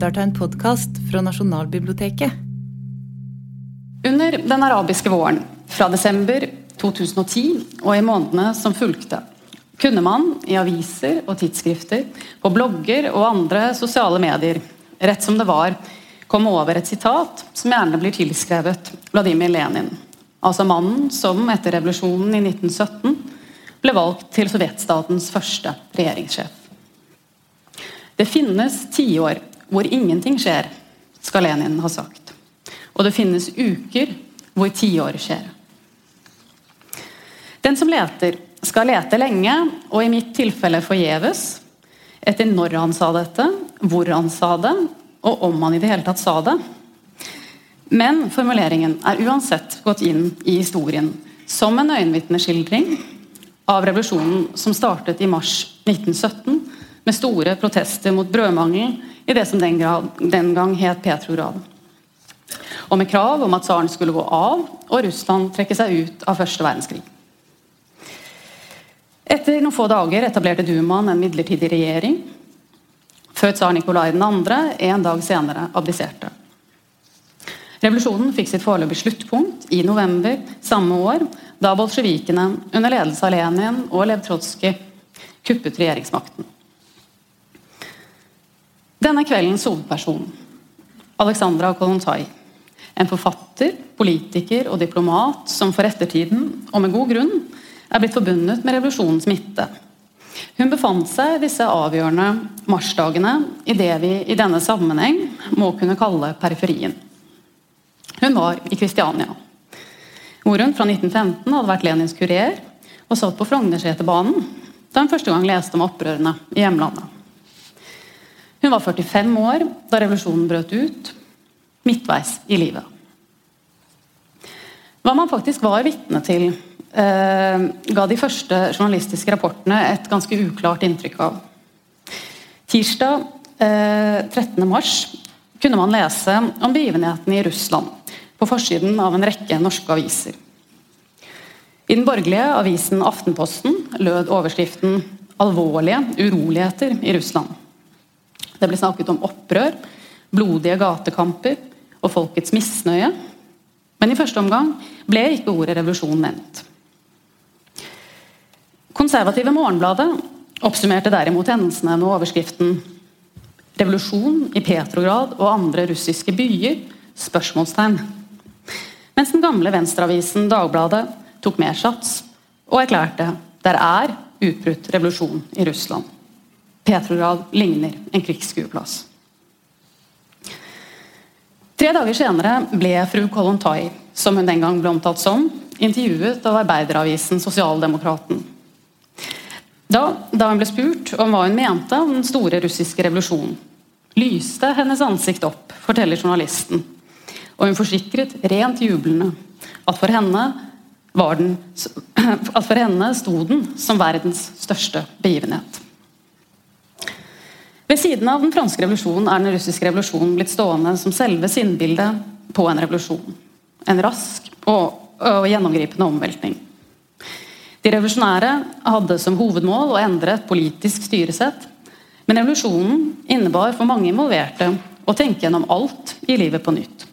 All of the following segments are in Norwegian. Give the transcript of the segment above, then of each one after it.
lytter til en podkast fra Nasjonalbiblioteket. Under den arabiske våren, fra desember 2010 og i månedene som fulgte, kunne man i aviser og tidsskrifter, på blogger og andre sosiale medier, rett som det var, komme over et sitat som gjerne blir tilskrevet Vladimir Lenin. Altså mannen som etter revolusjonen i 1917 ble valgt til sovjetstatens første regjeringssjef. Det finnes tiår hvor ingenting skjer, skal Lenin ha sagt. Og det finnes uker hvor tiår skjer. Den som leter, skal lete lenge, og i mitt tilfelle forgjeves, etter når han sa dette, hvor han sa det, og om han i det hele tatt sa det. Men formuleringen er uansett gått inn i historien som en øyenvitneskildring av revolusjonen som startet i mars 1917 med store protester mot brødmangel i det som den, grad, den gang het Petrograd. Og med krav om at tsaren skulle gå av og Russland trekke seg ut av første verdenskrig. Etter noen få dager etablerte Dumaen en midlertidig regjering, før tsar Nikolai 2. en dag senere abdiserte. Revolusjonen fikk sitt foreløpige sluttpunkt i november samme år, da bolsjevikene under ledelse av Lenin og Lev Trotskij kuppet regjeringsmakten. Denne kveldens hovedperson, Alexandra Kolontai, en forfatter, politiker og diplomat som for ettertiden, og med god grunn, er blitt forbundet med revolusjonens midte. Hun befant seg disse avgjørende marsdagene i det vi i denne sammenheng må kunne kalle periferien. Hun var i Kristiania, hvor hun fra 1915 hadde vært Lenins kurer og satt på Frognerseterbanen da hun første gang leste om opprørene i hjemlandet. Hun var 45 år da revolusjonen brøt ut, midtveis i livet. Hva man faktisk var vitne til, eh, ga de første journalistiske rapportene et ganske uklart inntrykk av. Tirsdag eh, 13. mars kunne man lese om begivenhetene i Russland på forsiden av en rekke norske aviser. I den borgerlige avisen Aftenposten lød overskriften 'Alvorlige uroligheter i Russland'. Det ble snakket om opprør, blodige gatekamper og folkets misnøye. Men i første omgang ble ikke ordet revolusjon nevnt. Konservative Morgenbladet oppsummerte derimot hendelsene med overskriften 'Revolusjon i Petrograd og andre russiske byer?' spørsmålstegn. Mens den gamle venstreavisen Dagbladet tok mer sats og erklærte 'Der er utbrutt revolusjon i Russland'. Petrograd ligner en krigsskueplass. Tre dager senere ble fru Kolontai, som hun den gang ble omtalt som, intervjuet av arbeideravisen Sosialdemokraten. Da, da hun ble spurt om hva hun mente om den store russiske revolusjonen, lyste hennes ansikt opp, forteller journalisten. Og hun forsikret rent jublende at for henne, den, at for henne sto den som verdens største begivenhet. Ved siden av den franske revolusjonen er den russiske revolusjonen blitt stående som selve sinnbildet på en revolusjon. En rask og, og gjennomgripende omveltning. De revolusjonære hadde som hovedmål å endre et politisk styresett, men revolusjonen innebar for mange involverte å tenke gjennom alt i livet på nytt.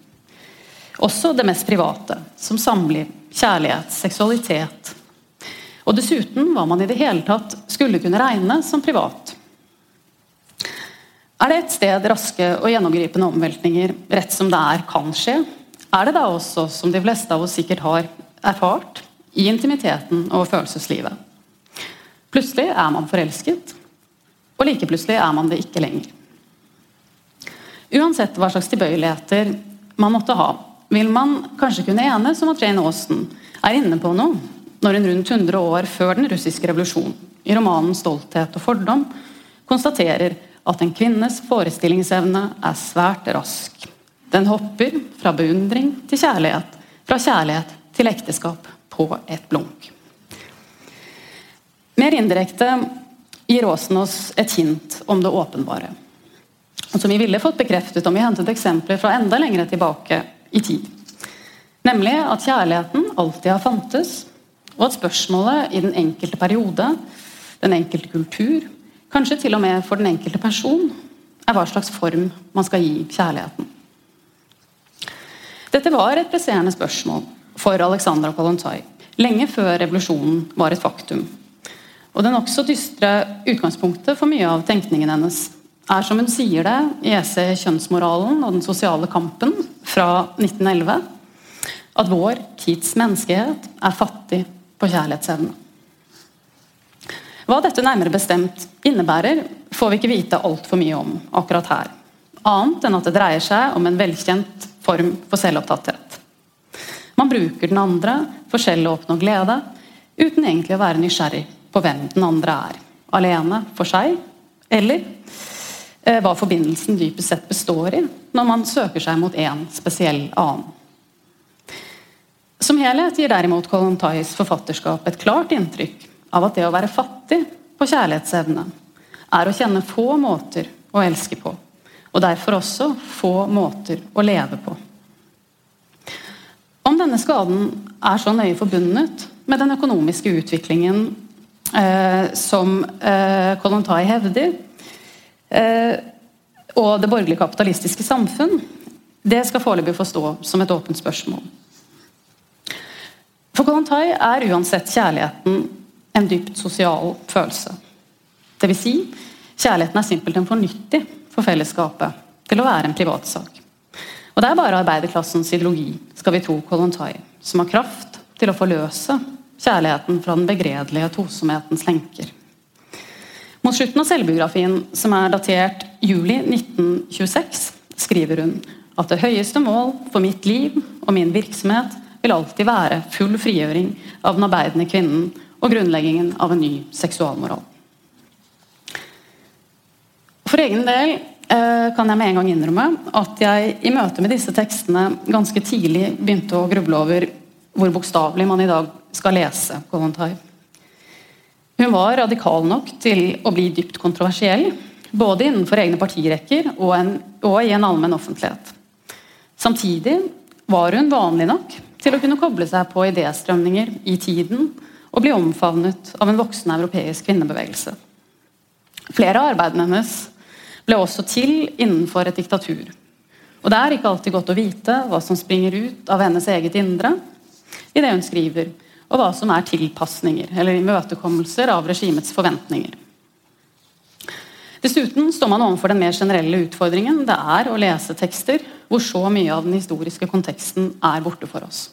Også det mest private, som samliv, kjærlighet, seksualitet. Og dessuten hva man i det hele tatt skulle kunne regne som privat. Er det et sted raske og gjennomgripende omveltninger rett som det er kan skje, er det da også, som de fleste av oss sikkert har erfart, i intimiteten og følelseslivet. Plutselig er man forelsket, og like plutselig er man det ikke lenger. Uansett hva slags tilbøyeligheter man måtte ha, vil man kanskje kunne enes om at Jane Austen er inne på noe når hun rundt 100 år før den russiske revolusjonen i romanen 'Stolthet og fordom', konstaterer at en kvinnes forestillingsevne er svært rask. Den hopper fra beundring til kjærlighet, fra kjærlighet til ekteskap på et blunk. Mer indirekte gir Aasen oss et hint om det åpenbare. Som vi ville fått bekreftet om vi hentet eksempler fra enda lengre tilbake i tid. Nemlig at kjærligheten alltid har fantes, og at spørsmålet i den enkelte periode, den enkelte kultur, kanskje til og med for den enkelte person, er hva slags form man skal gi kjærligheten. Dette var et presserende spørsmål for Alexandra Kolontai lenge før revolusjonen var et faktum. Og Det nokså dystre utgangspunktet for mye av tenkningen hennes er, som hun sier det i essay 'Kjønnsmoralen og den sosiale kampen' fra 1911, at vår tids menneskehet er fattig på kjærlighetsevne. Hva dette nærmere bestemt innebærer, får vi ikke vite altfor mye om akkurat her. Annet enn at det dreier seg om en velkjent form for selvopptatthet. Man bruker den andre for selv å oppnå glede, uten egentlig å være nysgjerrig på hvem den andre er. Alene for seg, eller eh, hva forbindelsen dypest sett består i når man søker seg mot en spesiell annen. Som helhet gir derimot Kolontais forfatterskap et klart inntrykk av at det å være fattig på kjærlighetsevne er å kjenne få måter å elske på, og derfor også få måter å leve på. Om denne skaden er så nøye forbundet med den økonomiske utviklingen eh, som eh, Kolontai hevder, eh, og det borgerlige kapitalistiske samfunn, det skal foreløpig få stå som et åpent spørsmål. For Kolontai er uansett kjærligheten en dypt sosial følelse. Dvs. Si, kjærligheten er simpelthen for nyttig for fellesskapet til å være en privatsak. Og det er bare arbeiderklassens ideologi, skal vi tro Kolontai, som har kraft til å forløse kjærligheten fra den begredelige tosomhetens lenker. Mot slutten av selvbiografien, som er datert juli 1926, skriver hun at det høyeste mål for mitt liv og min virksomhet vil alltid være full frigjøring av den arbeidende kvinnen og grunnleggingen av en ny seksualmoral. For egen del eh, kan jeg med en gang innrømme at jeg i møte med disse tekstene ganske tidlig begynte å gruble over hvor bokstavelig man i dag skal lese Kollontai. Hun var radikal nok til å bli dypt kontroversiell, både innenfor egne partirekker og, en, og i en allmenn offentlighet. Samtidig var hun vanlig nok til å kunne koble seg på idéstrømninger i tiden og bli omfavnet av en voksen europeisk kvinnebevegelse. Flere av arbeidene hennes ble også til innenfor et diktatur. Og Det er ikke alltid godt å vite hva som springer ut av hennes eget indre i det hun skriver, og hva som er tilpasninger eller imøtekommelser av regimets forventninger. Dessuten står man overfor den mer generelle utfordringen det er å lese tekster hvor så mye av den historiske konteksten er borte for oss.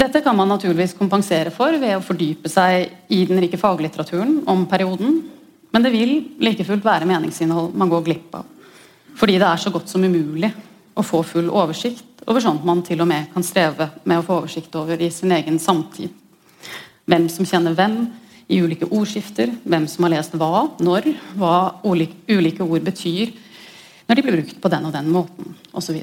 Dette kan man naturligvis kompensere for ved å fordype seg i den rike faglitteraturen om perioden, men det vil like fullt være meningsinnhold man går glipp av. Fordi det er så godt som umulig å få full oversikt over sånt man til og med kan streve med å få oversikt over i sin egen samtid. Hvem som kjenner hvem i ulike ordskifter, hvem som har lest hva, når, hva ulike ord betyr når de blir brukt på den og den måten, osv.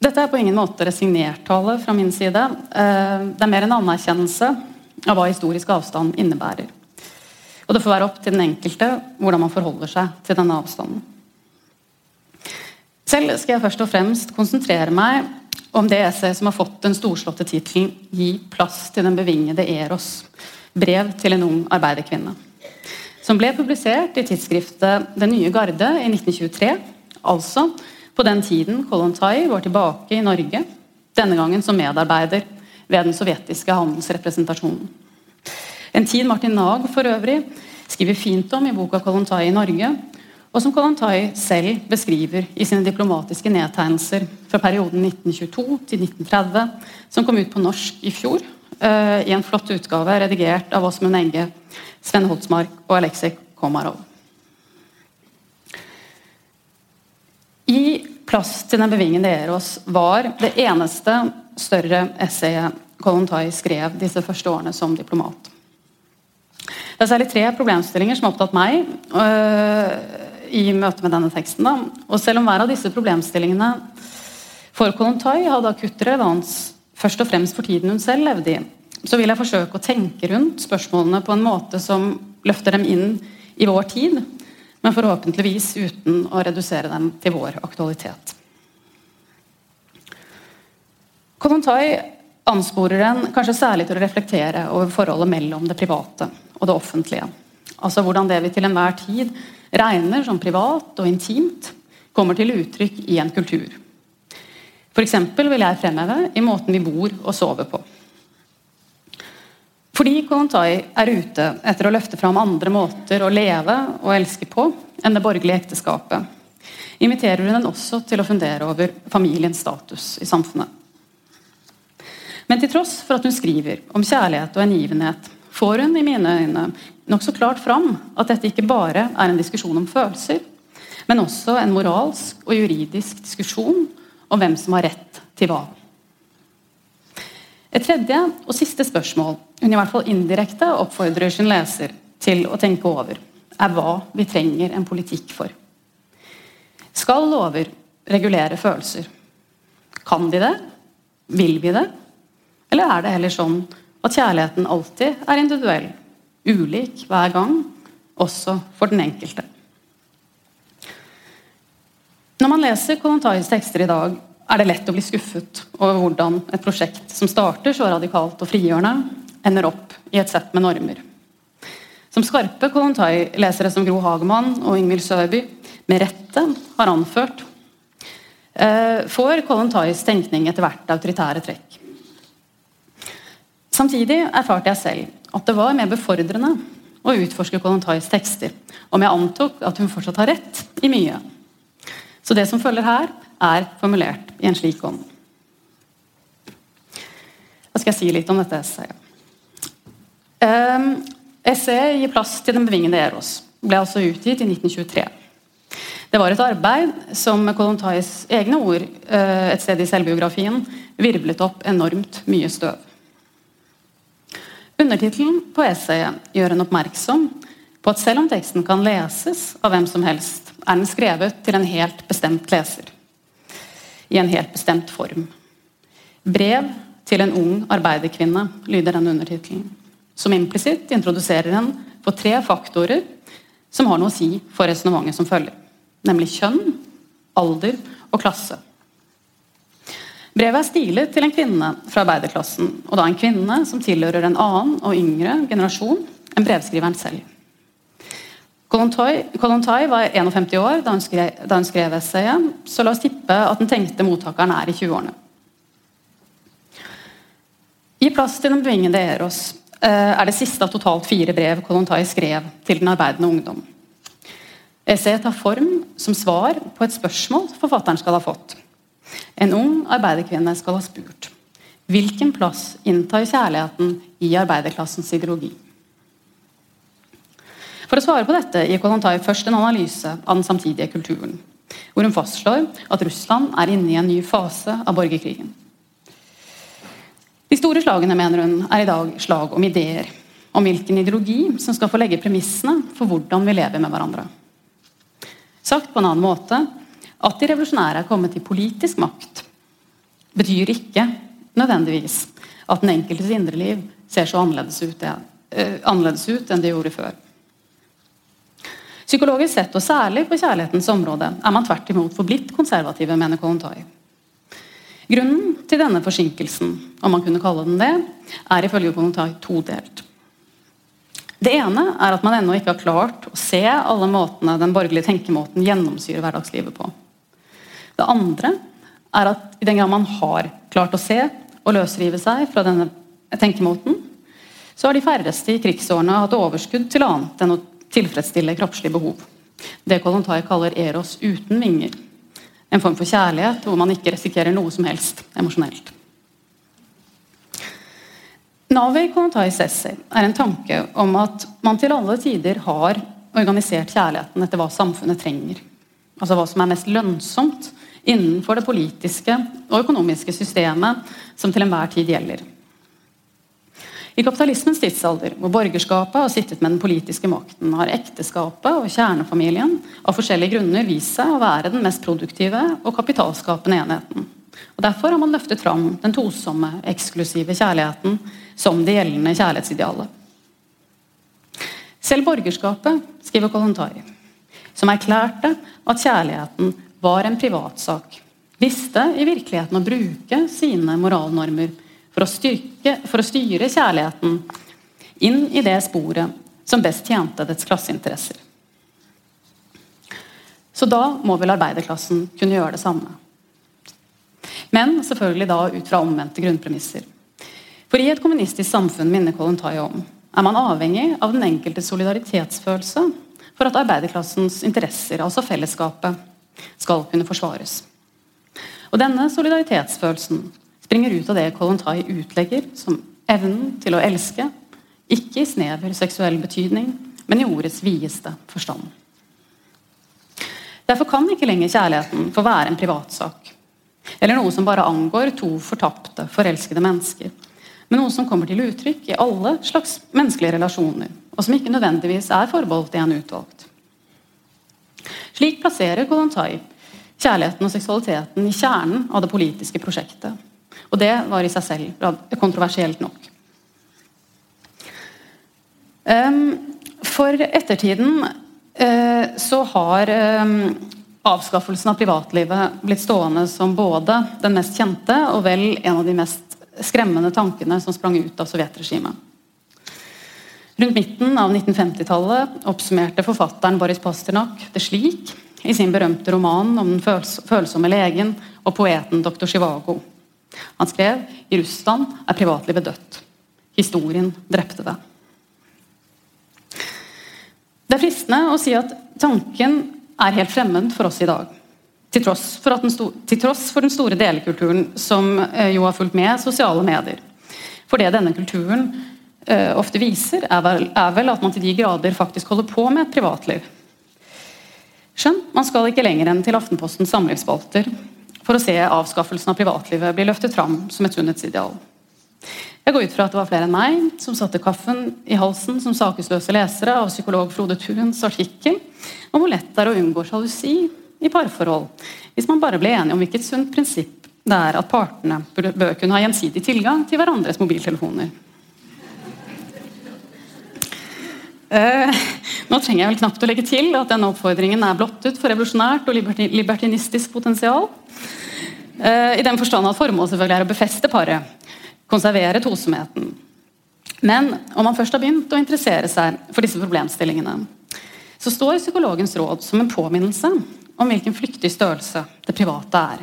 Dette er på ingen måte resignertale fra min side. Eh, det er mer en anerkjennelse av hva historisk avstand innebærer. Og det får være opp til den enkelte hvordan man forholder seg til denne avstanden. Selv skal jeg først og fremst konsentrere meg om det essayet som har fått den storslåtte tittelen 'Gi plass til den bevingede Eros', brev til en ung arbeiderkvinne. Som ble publisert i tidsskriftet Den nye garde i 1923, altså på den tiden Kolontai var tilbake i Norge, denne gangen som medarbeider ved den sovjetiske handelsrepresentasjonen. En tid Martin Nag for øvrig skriver fint om i boka 'Kolontai i Norge', og som Kolontai selv beskriver i sine diplomatiske nedtegnelser fra perioden 1922 til 1930, som kom ut på norsk i fjor, uh, i en flott utgave redigert av Åsmund Enge, Sven Holtsmark og Aleksej Komarov. I Plass til den bevingede Eros var det eneste større essayet Kolontai skrev disse første årene som diplomat. Det er særlig tre problemstillinger som har opptatt meg øh, i møte med denne teksten. Da. Og selv om hver av disse problemstillingene for Kolontai hadde akutt relevans først og fremst for tiden hun selv levde i, så vil jeg forsøke å tenke rundt spørsmålene på en måte som løfter dem inn i vår tid, men forhåpentligvis uten å redusere dem til vår aktualitet. Kollontai ansporer en kanskje særlig til å reflektere over forholdet mellom det private og det offentlige. Altså hvordan det vi til enhver tid regner som privat og intimt, kommer til uttrykk i en kultur. F.eks. vil jeg fremheve i måten vi bor og sover på. Fordi Kolontai er ute etter å løfte fram andre måter å leve og elske på enn det borgerlige ekteskapet, inviterer hun den også til å fundere over familiens status i samfunnet. Men til tross for at hun skriver om kjærlighet og hengivenhet, får hun i mine øyne nokså klart fram at dette ikke bare er en diskusjon om følelser, men også en moralsk og juridisk diskusjon om hvem som har rett til hva. Et tredje og siste spørsmål hun i hvert fall indirekte oppfordrer sin leser til å tenke over, er hva vi trenger en politikk for. Skal lover regulere følelser? Kan de det? Vil vi det? Eller er det heller sånn at kjærligheten alltid er individuell, ulik hver gang, også for den enkelte? Når man leser Kollontais tekster i dag, er det lett å bli skuffet over hvordan et prosjekt som starter så radikalt og frigjørende, ender opp i et sett med normer. Som skarpe Kolontai-lesere som Gro Hagemann og Ingvild Søby med rette har anført, eh, får Kolontais tenkning etter hvert autoritære trekk. Samtidig erfarte jeg selv at det var mer befordrende å utforske Kolontais tekster om jeg antok at hun fortsatt har rett i mye. Så det som følger her, er formulert i en slik ånd. Da skal jeg si litt om dette essayet. Um, essayet gir plass til Den bevingede Eros. Ble altså utgitt i 1923. Det var et arbeid som med Kolontais egne ord uh, et sted i selvbiografien virvlet opp enormt mye støv. Undertittelen på essayet gjør en oppmerksom på at selv om teksten kan leses av hvem som helst, er den skrevet til en helt bestemt leser i en helt bestemt form. Brev til en ung arbeiderkvinne lyder den undertittelen. Som implisitt introduserer en for tre faktorer som har noe å si for resonnementet som følger. Nemlig kjønn, alder og klasse. Brevet er stilet til en kvinne fra arbeiderklassen, og da en kvinne som tilhører en annen og yngre generasjon enn brevskriveren selv. Kollontai var 51 år da hun, skrev, essayet, så la oss tippe at den tenkte mottakeren er i 20-årene. Gi plass til den bevingede Eros eh, er det siste av totalt fire brev Kollontai skrev til den arbeidende ungdom. Essayet tar form som svar på et spørsmål forfatteren skal ha fått. En ung arbeiderkvinne skal ha spurt hvilken plass inntar kjærligheten i arbeiderklassens ideologi. For å svare på dette gir Kollontai først en analyse av den samtidige kulturen, hvor hun fastslår at Russland er inne i en ny fase av borgerkrigen. De store slagene mener hun, er i dag slag om ideer, om hvilken ideologi som skal få legge premissene for hvordan vi lever med hverandre. Sagt på en annen måte at de revolusjonære er kommet til politisk makt, betyr ikke nødvendigvis at den enkeltes indre liv ser så eh, annerledes ut enn det gjorde før. Psykologisk sett, og særlig på kjærlighetens område, er man tvert imot forblitt konservative, mener Kolontai. Grunnen til denne forsinkelsen, om man kunne kalle den det, er ifølge Kolontai todelt. Det ene er at man ennå ikke har klart å se alle måtene den borgerlige tenkemåten gjennomsyrer hverdagslivet på. Det andre er at i den grad man har klart å se og løsrive seg fra denne tenkemåten, så har de færreste i krigsårene hatt overskudd til annet enn å tilfredsstille kroppslige behov. Det Kolontai kaller eros uten vinger. En form for kjærlighet hvor man ikke risikerer noe som helst emosjonelt. Navi Kolontai Sessi er en tanke om at man til alle tider har organisert kjærligheten etter hva samfunnet trenger. Altså hva som er mest lønnsomt innenfor det politiske og økonomiske systemet som til enhver tid gjelder. I kapitalismens tidsalder, hvor borgerskapet har sittet med den politiske makten, har ekteskapet og kjernefamilien av forskjellige grunner vist seg å være den mest produktive og kapitalskapende enheten. Og Derfor har man løftet fram den tosomme, eksklusive kjærligheten som det gjeldende kjærlighetsidealet. Selv borgerskapet, skriver Kolontari, som erklærte at kjærligheten var en privatsak, visste i virkeligheten å bruke sine moralnormer for å, styrke, for å styre kjærligheten inn i det sporet som best tjente dets klasseinteresser. Så da må vel arbeiderklassen kunne gjøre det samme. Men selvfølgelig da ut fra omvendte grunnpremisser. For i et kommunistisk samfunn minner Kollontai om, er man avhengig av den enkeltes solidaritetsfølelse for at arbeiderklassens interesser, altså fellesskapet, skal kunne forsvares. Og Denne solidaritetsfølelsen springer ut av det Kolontai utlegger som evnen til å elske, ikke i snever seksuell betydning, men i ordets videste forstand. Derfor kan ikke lenger kjærligheten få være en privatsak, eller noe som bare angår to fortapte, forelskede mennesker, men noe som kommer til uttrykk i alle slags menneskelige relasjoner, og som ikke nødvendigvis er forbeholdt en utvalgt. Slik plasserer Kolontai kjærligheten og seksualiteten i kjernen av det politiske prosjektet. Og det var i seg selv kontroversielt nok. For ettertiden eh, så har avskaffelsen av privatlivet blitt stående som både den mest kjente og vel en av de mest skremmende tankene som sprang ut av sovjetregimet. Rundt midten av 1950-tallet oppsummerte forfatteren Boris Pasternak det slik i sin berømte roman om den følsomme legen og poeten dr. Chivago. Han skrev i Russland er privatlivet dødt. Historien drepte det. Det er fristende å si at tanken er helt fremmed for oss i dag. Til tross for, til tross for den store delekulturen som eh, jo har fulgt med sosiale medier. For det denne kulturen uh, ofte viser, er vel, er vel, at man til de grader faktisk holder på med et privatliv. Skjønn, man skal ikke lenger enn til Aftenpostens samlivsspalter for å se avskaffelsen av privatlivet bli løftet fram som et sunnhetsideal. Jeg går ut fra at det var flere enn meg som satte kaffen i halsen som sakesløse lesere av psykolog Frode Thuns artikkel om hvor lett det er å unngå sjalusi i parforhold hvis man bare ble enige om hvilket sunt prinsipp det er at partene bør kunne ha gjensidig tilgang til hverandres mobiltelefoner. Uh, nå trenger jeg vel knapt å legge til at denne oppfordringen er blottet for revolusjonært og libertinistisk potensial. Uh, I den forstand at formålet selvfølgelig er å befeste paret konservere tosomheten. Men om man først har begynt å interessere seg for disse problemstillingene, så står psykologens råd som en påminnelse om hvilken flyktig størrelse det private er.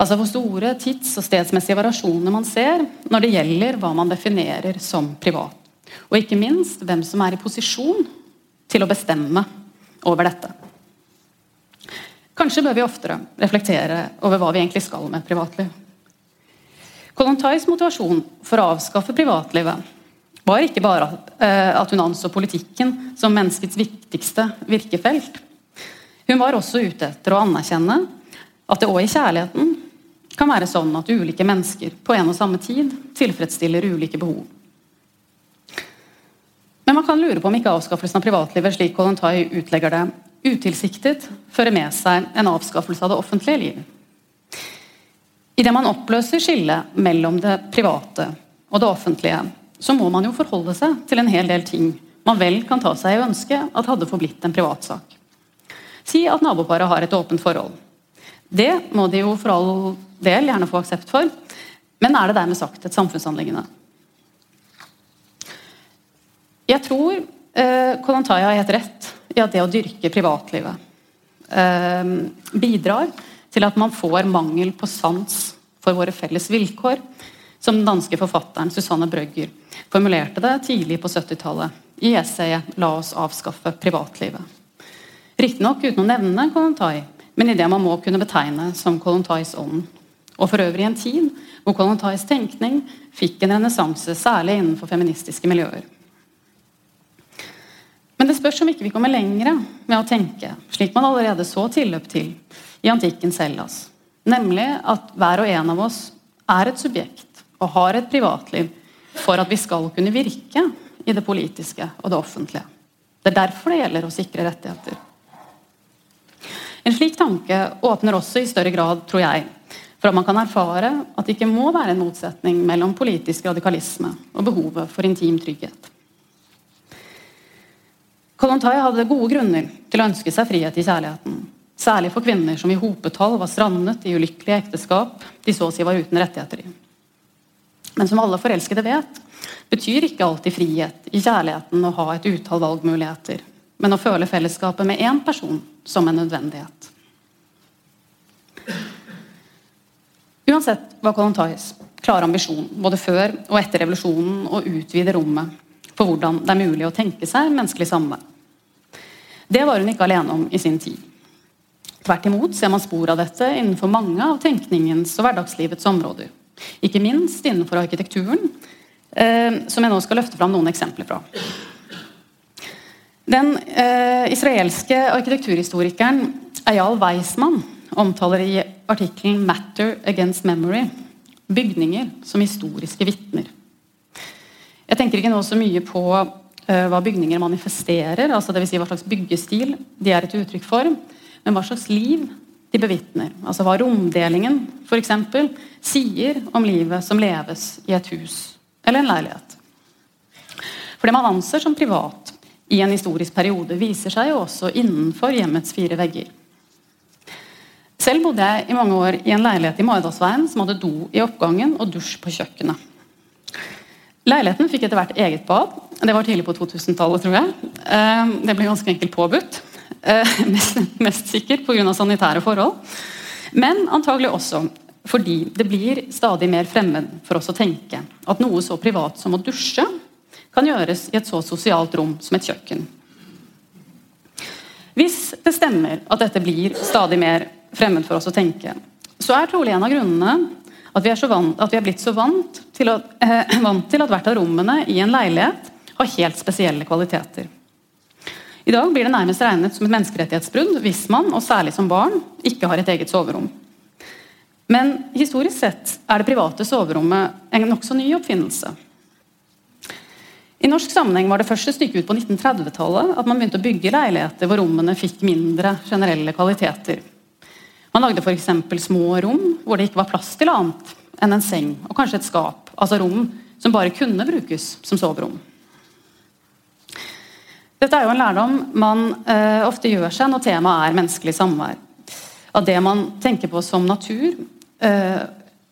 Altså hvor store tids- og stedsmessige variasjoner man ser når det gjelder hva man definerer som privat. Og ikke minst hvem som er i posisjon til å bestemme over dette. Kanskje bør vi oftere reflektere over hva vi egentlig skal med privatliv. Kolontais motivasjon for å avskaffe privatlivet var ikke bare eh, at hun anså politikken som menneskets viktigste virkefelt. Hun var også ute etter å anerkjenne at det òg i kjærligheten kan være sånn at ulike mennesker på en og samme tid tilfredsstiller ulike behov. Men man kan lure på om ikke avskaffelsen av privatlivet slik Kollontai utlegger det, utilsiktet fører med seg en avskaffelse av det offentlige livet. Idet man oppløser skillet mellom det private og det offentlige, så må man jo forholde seg til en hel del ting man vel kan ta seg i ønske at hadde forblitt en privatsak. Si at naboparet har et åpent forhold. Det må de jo for all del gjerne få aksept for, men er det dermed sagt et samfunnsanliggende? Jeg tror eh, Kolantaya har helt rett i at det å dyrke privatlivet eh, bidrar til at man får mangel på sans for våre felles vilkår, som den danske forfatteren Susanne Brøgger formulerte det tidlig på 70-tallet i essayet 'La oss avskaffe privatlivet'. Riktignok uten å nevne Kolontai, men i det man må kunne betegne som Kolontais ånd. Og for øvrig en tid hvor Kolontais tenkning fikk en renessanse, særlig innenfor feministiske miljøer. Men det spørs om ikke vi kommer lengre med å tenke, slik man allerede så tilløp til, i antikkens Hellas. Nemlig at hver og en av oss er et subjekt og har et privatliv for at vi skal kunne virke i det politiske og det offentlige. Det er derfor det gjelder å sikre rettigheter. En slik tanke åpner også i større grad, tror jeg, for at man kan erfare at det ikke må være en motsetning mellom politisk radikalisme og behovet for intim trygghet. Kollontai hadde gode grunner til å ønske seg frihet i kjærligheten. Særlig for kvinner som i hopetall var strandet i ulykkelige ekteskap de så å si var uten rettigheter i. Men som alle forelskede vet, betyr ikke alltid frihet i kjærligheten å ha et utall valgmuligheter. men å føle fellesskapet med én person som en nødvendighet. Uansett var Kollontais klare ambisjon både før og etter revolusjonen å utvide rommet for hvordan det er mulig å tenke seg menneskelig samvær. Det var hun ikke alene om i sin tid. Tvert imot ser man spor av dette innenfor mange av tenkningens og hverdagslivets områder. Ikke minst innenfor arkitekturen, eh, som jeg nå skal løfte fram noen eksempler fra. Den eh, israelske arkitekturhistorikeren Eyal Weismann omtaler i artikkelen 'Matter Against Memory' bygninger som historiske vitner. Jeg tenker ikke nå så mye på uh, hva bygninger manifesterer, altså dvs. Si hva slags byggestil de er et uttrykk for, men hva slags liv de bevitner. Altså hva romdelingen f.eks. sier om livet som leves i et hus eller en leilighet. For det man anser som privat i en historisk periode, viser seg jo også innenfor hjemmets fire vegger. Selv bodde jeg i mange år i en leilighet i Maridalsveien som hadde do i oppgangen og dusj på kjøkkenet. Leiligheten fikk etter hvert eget bad. Det var tidlig på 2000-tallet, tror jeg. Eh, det ble ganske enkelt påbudt. Eh, mest, mest sikkert pga. sanitære forhold. Men antagelig også fordi det blir stadig mer fremmed for oss å tenke at noe så privat som å dusje kan gjøres i et så sosialt rom som et kjøkken. Hvis det stemmer at dette blir stadig mer fremmed for oss å tenke, så er trolig en av grunnene at vi vant, at vi er blitt så vant til, å, eh, vant til, at hvert av rommene i en leilighet har helt spesielle kvaliteter. I dag blir det nærmest regnet som et menneskerettighetsbrudd hvis man, og særlig som barn, ikke har et eget soverom. Men historisk sett er det private soverommet en nokså ny oppfinnelse. I norsk sammenheng var det første stykket ut på 1930-tallet at man begynte å bygge leiligheter hvor rommene fikk mindre generelle kvaliteter. Man lagde f.eks. små rom hvor det ikke var plass til annet enn en seng og kanskje et skap. Altså rom som bare kunne brukes som soverom. Dette er jo en lærdom man eh, ofte gjør seg når temaet er menneskelig samvær. At det man tenker på som natur, eh,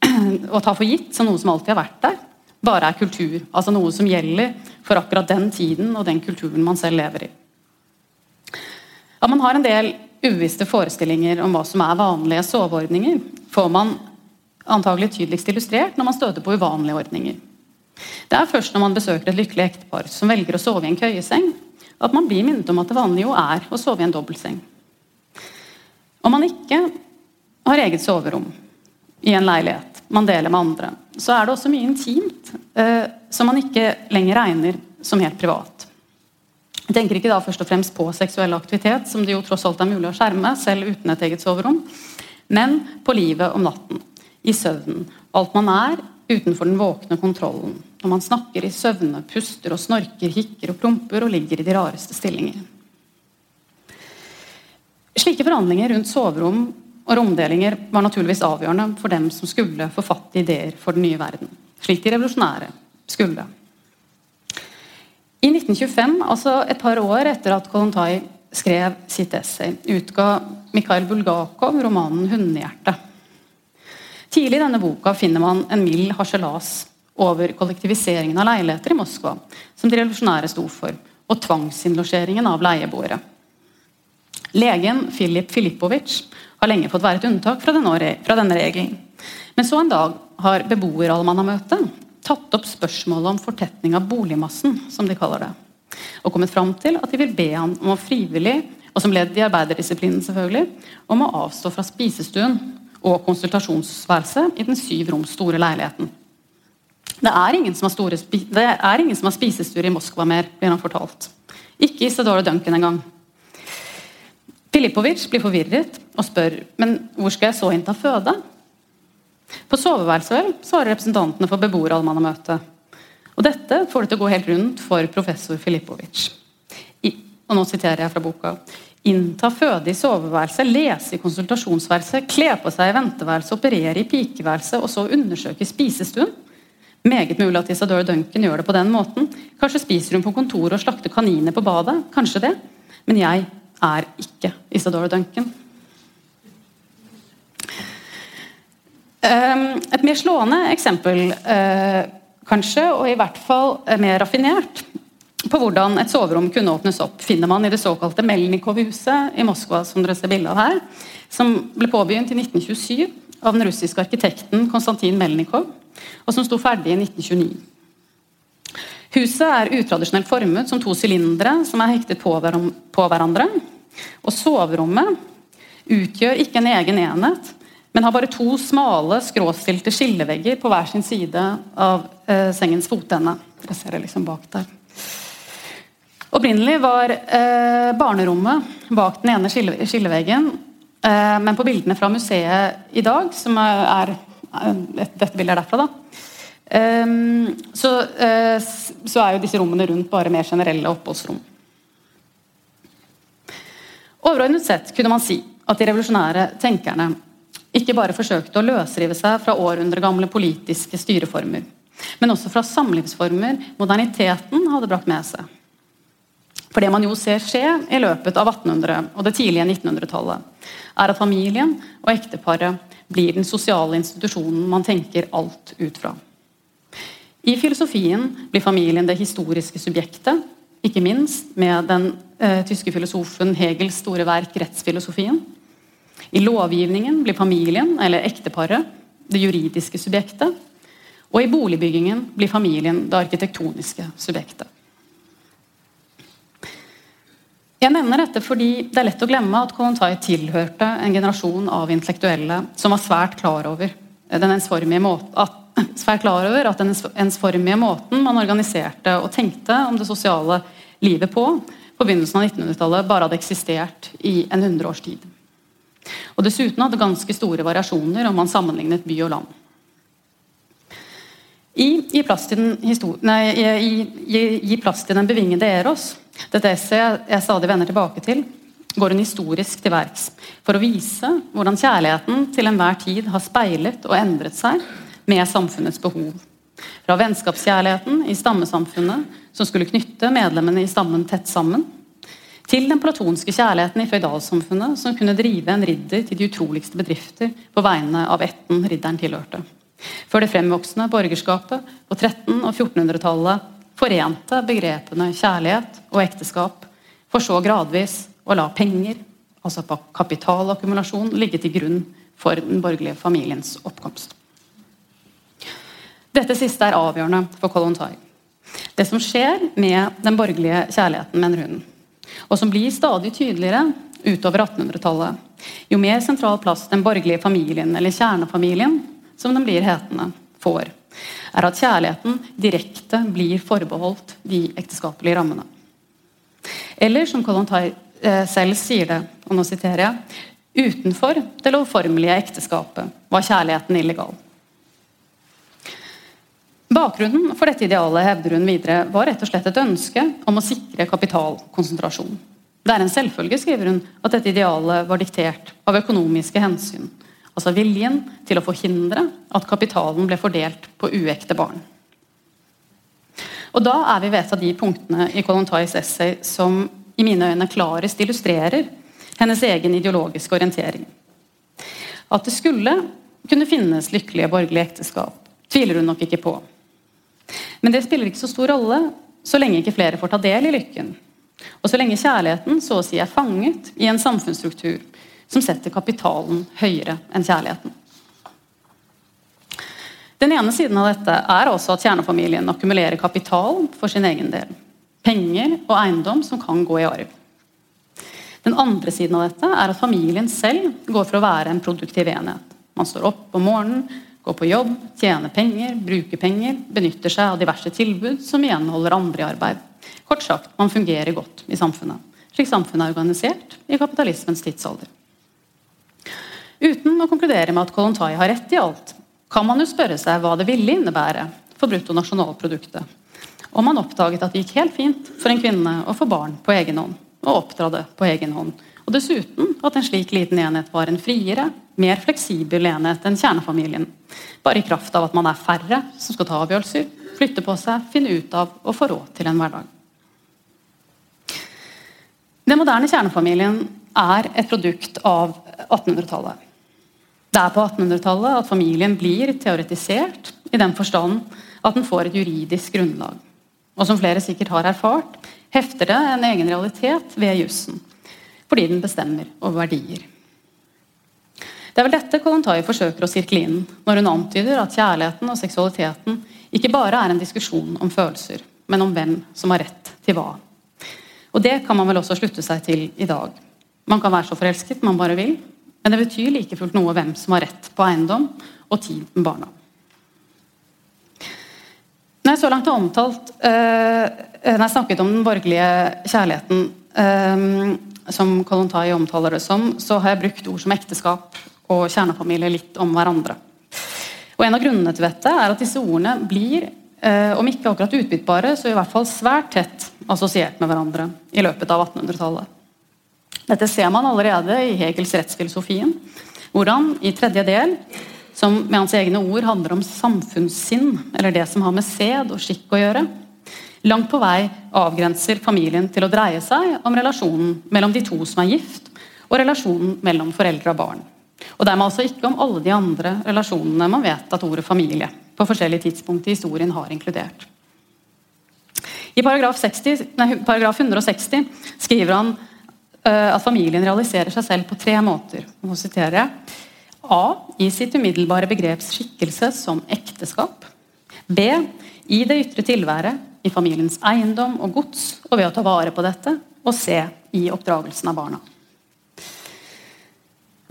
og tar for gitt som noe som alltid har vært der, bare er kultur. Altså noe som gjelder for akkurat den tiden og den kulturen man selv lever i. At man har en del ubevisste forestillinger om hva som er vanlige soveordninger, får man antagelig tydeligst illustrert når man støter på uvanlige ordninger. Det er først når man besøker et lykkelig ektepar som velger å sove i en køyeseng, at man blir minnet om at det vanlige jo er å sove i en dobbeltseng. Om man ikke har eget soverom i en leilighet man deler med andre, så er det også mye intimt eh, som man ikke lenger regner som helt privat. Jeg tenker ikke da først og fremst på seksuell aktivitet, som det jo tross alt er mulig å skjerme, selv uten et eget soverom, men på livet om natten, i søvnen. Alt man er utenfor den våkne kontrollen. Når man snakker i søvne, puster og snorker, hikker og plumper og ligger i de rareste stillinger. Slike forhandlinger rundt soverom og romdelinger var naturligvis avgjørende for dem som skulle få fatt i ideer for den nye verden. Slik de revolusjonære skulle. I 1925, altså et par år etter at Kolontai skrev sitt essay, utga Mikhail Bulgakov romanen 'Hundehjerte'. Tidlig i denne boka finner man en mild harselas over kollektiviseringen av leiligheter i Moskva, som de revolusjonære sto for, og tvangsinnlosjeringen av leieboere. Legen Filip Filipovic har lenge fått være et unntak fra denne, regelen. Men så en dag har beboerallmannamøtet tatt opp spørsmålet om fortetning av boligmassen, som de kaller det. Og kommet fram til at de vil be han om å frivillig, og som ledd i arbeiderdisiplinen selvfølgelig, om å avstå fra spisestuen og konsultasjonsværelset i den syv roms store leiligheten. Det er ingen som har, store, har spisestuer i Moskva mer, blir han fortalt. Ikke i Sedora Duncan engang. Filipovic blir forvirret og spør men hvor skal jeg så innta føde. På soveværelset svarer representantene for beboerallmannamøtet. Og dette får det til å gå helt rundt for professor Filipovic. I, og nå siterer jeg fra boka. Innta føde i soveværelset, lese i konsultasjonsværelset, kle på seg i venteværelset, operere i pikeværelset og så undersøke spisestuen. Meget mulig at Isadora Duncan gjør det på den måten. Kanskje spiser hun på kontoret og slakter kaniner på badet. Kanskje det. Men jeg er ikke Isadora Duncan. Et mer slående eksempel, eh, kanskje, og i hvert fall mer raffinert, på hvordan et soverom kunne åpnes opp, finner man i det såkalte Melnikov-huset i Moskva, som dere ser bilde av her, som ble påbegynt i 1927 av den russiske arkitekten Konstantin Melnikov, og som sto ferdig i 1929. Huset er utradisjonelt formet som to sylindere som er hektet på, hverandre. Og soverommet utgjør ikke en egen enhet, men har bare to smale, skråstilte skillevegger på hver sin side av eh, sengens fotende. Dere ser det liksom bak der. Opprinnelig var eh, barnerommet bak den ene skille, skilleveggen, eh, men på bildene fra museet i dag, som er, er eh, Dette bildet er derfra, da. Eh, så, eh, så, er jo disse rommene rundt bare mer generelle oppholdsrom. Overordnet sett kunne man si at de revolusjonære tenkerne ikke bare forsøkte å løsrive seg fra århundregamle politiske styreformer, men også fra samlivsformer moderniteten hadde brakt med seg. For det man jo ser skje i løpet av 1800- og det tidlige 1900-tallet, er at familien og ekteparet blir den sosiale institusjonen man tenker alt ut fra. I filosofien blir familien det historiske subjektet, ikke minst med den eh, tyske filosofen Hegels store verk 'Rettsfilosofien'. I lovgivningen blir familien, eller ekteparet, det juridiske subjektet. Og i boligbyggingen blir familien det arkitektoniske subjektet. Jeg nevner dette fordi det er lett å glemme at Kolontai tilhørte en generasjon av intellektuelle som var svært klar over den ensformige måten, at, svært klar over at den ensformige måten man organiserte og tenkte om det sosiale livet på på begynnelsen av 1900-tallet, bare hadde eksistert i en hundreårs tid. Og dessuten hadde ganske store variasjoner om man sammenlignet by og land. I Gi plass nei, i, i, gi plass til den bevingede Eros, dette essayet jeg stadig vender tilbake til, går hun historisk til verks for å vise hvordan kjærligheten til enhver tid har speilet og endret seg med samfunnets behov. Fra vennskapskjærligheten i stammesamfunnet, som skulle knytte medlemmene i stammen tett sammen, til den platonske kjærligheten i føydalsamfunnet, som kunne drive en ridder til de utroligste bedrifter på vegne av ætten ridderen tilhørte. Før det fremvoksende borgerskapet på 1300- og 1400-tallet forente begrepene kjærlighet og ekteskap, for så gradvis å la penger, altså kapitalakkumulasjon, ligge til grunn for den borgerlige familiens oppkomst. Dette siste er avgjørende for Kollontai. Det som skjer med den borgerlige kjærligheten, mener hun, og som blir stadig tydeligere utover 1800-tallet. Jo mer sentral plass den borgerlige familien, eller kjernefamilien, som den blir hetende, får, er at kjærligheten direkte blir forbeholdt de ekteskapelige rammene. Eller som Kollontai eh, selv sier det, og nå siterer jeg Utenfor det lovformelige ekteskapet var kjærligheten illegal. Bakgrunnen for dette idealet hevder hun videre, var rett og slett et ønske om å sikre kapitalkonsentrasjon. Det er en selvfølge skriver hun, at dette idealet var diktert av økonomiske hensyn. Altså viljen til å forhindre at kapitalen ble fordelt på uekte barn. Og Da er vi ved et av de punktene i Kolontais essay som i mine øyne klarest illustrerer hennes egen ideologiske orientering. At det skulle kunne finnes lykkelige borgerlige ekteskap, tviler hun nok ikke på. Men det spiller ikke så stor rolle så lenge ikke flere får ta del i lykken. Og så lenge kjærligheten så å si er fanget i en samfunnsstruktur som setter kapitalen høyere enn kjærligheten. Den ene siden av dette er også at kjernefamilien akkumulerer kapital for sin egen del. Penger og eiendom som kan gå i arv. Den andre siden av dette er at familien selv går for å være en produktiv enhet. Man står opp om morgenen, Gå på jobb, tjener penger, bruker penger, benytter seg av diverse tilbud som igjen holder andre i arbeid. Kort sagt, man fungerer godt i samfunnet, slik samfunnet er organisert i kapitalismens tidsalder. Uten å konkludere med at Kolontai har rett i alt, kan man jo spørre seg hva det ville innebære for bruttonasjonalproduktet om man oppdaget at det gikk helt fint for en kvinne å få barn på egen hånd, og oppdra det på egen hånd, og dessuten at en slik liten enhet var en friere, mer fleksibel enhet enn kjernefamilien. Bare i kraft av at man er færre som skal ta avgjørelser, flytte på seg, finne ut av og få råd til en hverdag. Den moderne kjernefamilien er et produkt av 1800-tallet. Det er på 1800-tallet at familien blir teoretisert i den forstand at den får et juridisk grunnlag. og som flere sikkert har erfart, hefter det en egen realitet ved jussen, fordi den bestemmer over verdier. Det er vel dette Kolontai forsøker å sirkle inn når hun antyder at kjærligheten og seksualiteten ikke bare er en diskusjon om følelser, men om hvem som har rett til hva. Og Det kan man vel også slutte seg til i dag. Man kan være så forelsket man bare vil, men det betyr like fullt noe hvem som har rett på eiendom og tid med barna. Når jeg så langt har omtalt øh, Når jeg snakket om den borgerlige kjærligheten, øh, som Kolontai omtaler det som, så har jeg brukt ord som ekteskap og kjernefamilie litt om hverandre. Og En av grunnene til dette er at disse ordene blir, øh, om ikke akkurat utbyttbare, så i hvert fall svært tett assosiert med hverandre i løpet av 1800-tallet. Dette ser man allerede i Hegels rettsfilosofien, hvor han i tredje del, som med hans egne ord handler om samfunnssinn, eller det som har med sed og skikk å gjøre, langt på vei avgrenser familien til å dreie seg om relasjonen mellom de to som er gift, og relasjonen mellom foreldre og barn. Og dermed altså ikke om alle de andre relasjonene man vet at ordet familie på forskjellige tidspunkt i historien har inkludert. I paragraf, 60, nei, paragraf 160 skriver han uh, at familien realiserer seg selv på tre måter. Nå siterer jeg. A. I sitt umiddelbare begreps skikkelse som ekteskap. B. I det ytre tilværet, i familiens eiendom og gods, og ved å ta vare på dette. Og se I oppdragelsen av barna.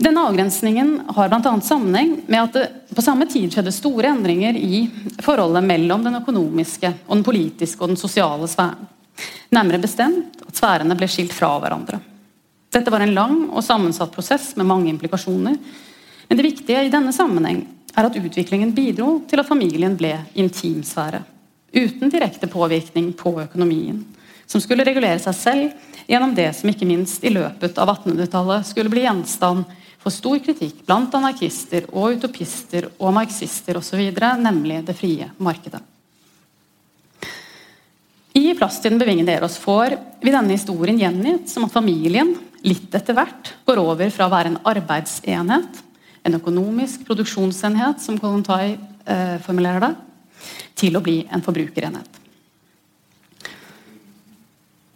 Denne avgrensningen har bl.a. sammenheng med at det på samme tid skjedde store endringer i forholdet mellom den økonomiske, og den politiske og den sosiale sfæren. Nærmere bestemt at sfærene ble skilt fra hverandre. Dette var en lang og sammensatt prosess med mange implikasjoner. Men det viktige i denne sammenheng er at utviklingen bidro til at familien ble intimsfære. Uten direkte påvirkning på økonomien. Som skulle regulere seg selv gjennom det som ikke minst i løpet av 1800-tallet skulle bli gjenstand for stor kritikk blant anarkister og utopister og marxister osv., nemlig det frie markedet. I Plass til den bevingede Eros får vi denne historien gjengitt som at familien litt etter hvert går over fra å være en arbeidsenhet, en økonomisk produksjonsenhet, som Kolontai eh, formulerer det, til å bli en forbrukerenhet.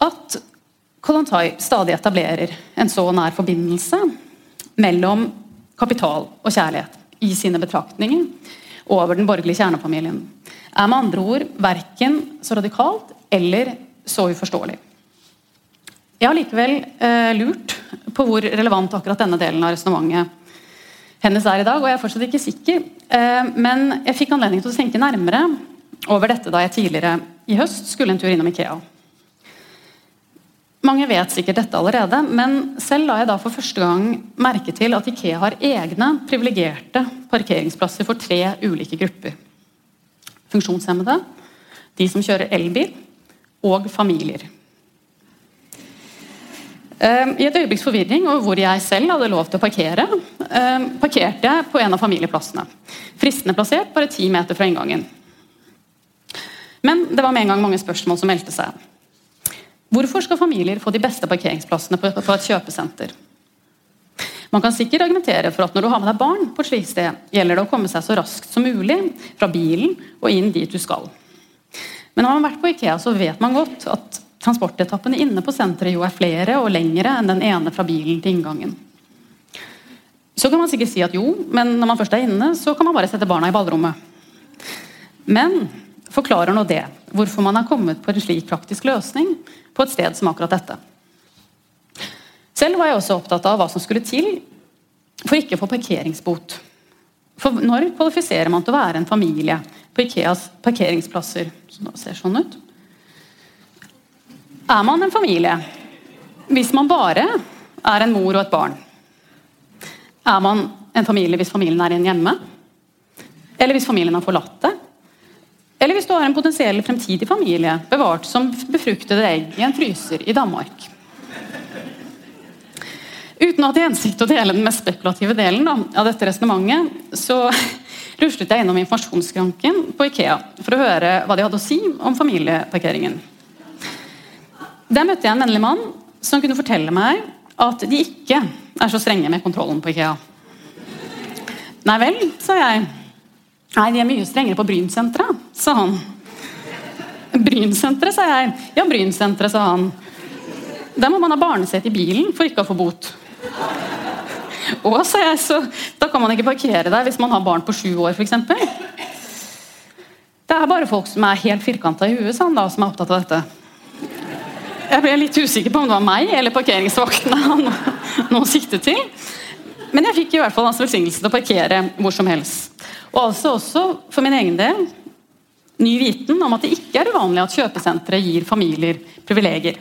At Kolontai stadig etablerer en så nær forbindelse mellom kapital og kjærlighet i sine betraktninger over den borgerlige kjernefamilien, er med andre ord verken så radikalt eller så uforståelig. Jeg har likevel eh, lurt på hvor relevant akkurat denne delen av resonnementet hennes er i dag, og jeg er fortsatt ikke sikker. Eh, men jeg fikk anledning til å tenke nærmere over dette da jeg tidligere i høst skulle en tur innom Ikea. Mange vet sikkert dette allerede, men selv la jeg da for første gang merke til at Ikea har egne privilegerte parkeringsplasser for tre ulike grupper. Funksjonshemmede, de som kjører elbil, og familier. Ehm, I et øyeblikks forvirring og hvor jeg selv hadde lov til å parkere, ehm, parkerte jeg på en av familieplassene. Fristende plassert bare ti meter fra inngangen. Men det var med en gang mange spørsmål som meldte seg. Hvorfor skal familier få de beste parkeringsplassene på, et kjøpesenter? Man kan sikkert argumentere for at når du har med deg barn på et slikt sted, gjelder det å komme seg så raskt som mulig fra bilen og inn dit du skal. Men har man vært på Ikea, så vet man godt at transportetappene inne på senteret jo er flere og lengre enn den ene fra bilen til inngangen. Så kan man sikkert si at jo, men når man først er inne, så kan man bare sette barna i ballrommet. Men forklarer nå det hvorfor man har kommet på en slik praktisk løsning på et sted som akkurat dette. Selv var jeg også opptatt av hva som skulle til for ikke å få parkeringsbot. For når kvalifiserer man til å være en familie på Ikeas parkeringsplasser? Som ser sånn ut. Er man en familie hvis man bare er en mor og et barn? Er man en familie hvis familien er igjen hjemme? Eller hvis familien har forlatt det? Eller hvis du har en potensiell fremtidig familie bevart som befruktede egg i en fryser i Danmark. Uten å ha til hensikt å dele den mest spekulative delen av dette resonnementet, så ruslet jeg innom informasjonsskranken på Ikea for å høre hva de hadde å si om familieparkeringen. Der møtte jeg en vennlig mann som kunne fortelle meg at de ikke er så strenge med kontrollen på Ikea. Nei vel, sa jeg. Nei, de er mye strengere på Brynsenteret, sa han. Brynsenteret, sa jeg. Ja, Brynsenteret, sa han. Der må man ha barnesete i bilen for ikke å få bot. Og, sa jeg, så da kan man ikke parkere der hvis man har barn på sju år, f.eks. Det er bare folk som er helt firkanta i huet, sa han da, som er opptatt av dette. Jeg ble litt usikker på om det var meg eller parkeringsvaktene han nå siktet til. Men jeg fikk i hvert fall hans velsignelse til å parkere hvor som helst. Og altså også, for min egen del, ny viten om at det ikke er uvanlig at kjøpesentre gir familier privilegier.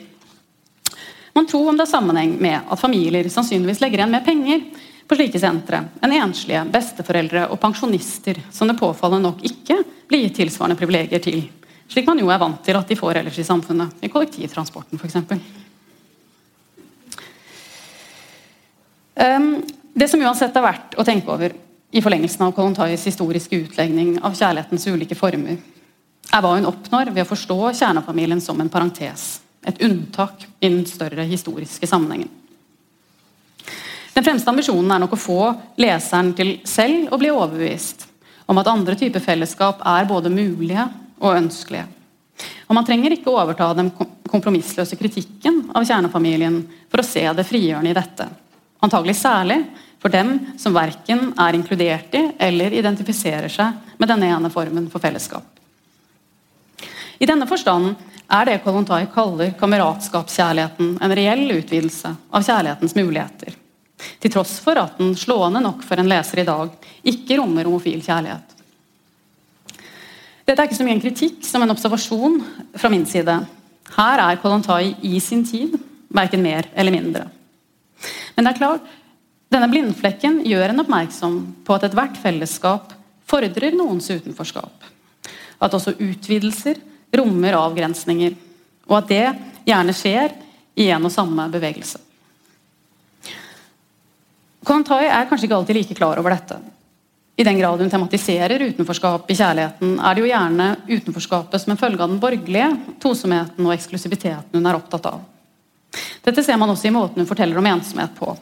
Man tror om det er sammenheng med at familier sannsynligvis legger igjen mer penger på slike sentre enn enslige, besteforeldre og pensjonister, som det påfallende nok ikke blir gitt tilsvarende privilegier til. Slik man jo er vant til at de får ellers i samfunnet, i kollektivtransporten f.eks. Um, det som uansett er verdt å tenke over i forlengelsen av Kolontais historiske utlegning av kjærlighetens ulike former, er hva hun oppnår ved å forstå kjernefamilien som en parentes. Et unntak i den større historiske sammenhengen. Den fremste ambisjonen er nok å få leseren til selv å bli overbevist om at andre typer fellesskap er både mulige og ønskelige. Og Man trenger ikke overta den kompromissløse kritikken av kjernefamilien for å se det frigjørende i dette. Antagelig særlig for dem som verken er inkludert i eller identifiserer seg med denne ene formen for fellesskap. I denne forstand er det Kolontai kaller kameratskapskjærligheten en reell utvidelse av kjærlighetens muligheter. Til tross for at den slående nok for en leser i dag ikke rommer homofil kjærlighet. Dette er ikke så mye en kritikk som en observasjon fra min side. Her er Kolontai i sin tid, verken mer eller mindre. Men det er klart, denne blindflekken gjør en oppmerksom på at ethvert fellesskap fordrer noens utenforskap. At også utvidelser rommer avgrensninger, og at det gjerne skjer i en og samme bevegelse. Kolontai er kanskje ikke alltid like klar over dette. I den grad hun tematiserer utenforskap i kjærligheten, er det jo gjerne utenforskapet som en følge av den borgerlige tosomheten og eksklusiviteten hun er opptatt av. Dette ser man også i måten hun forteller om ensomhet på.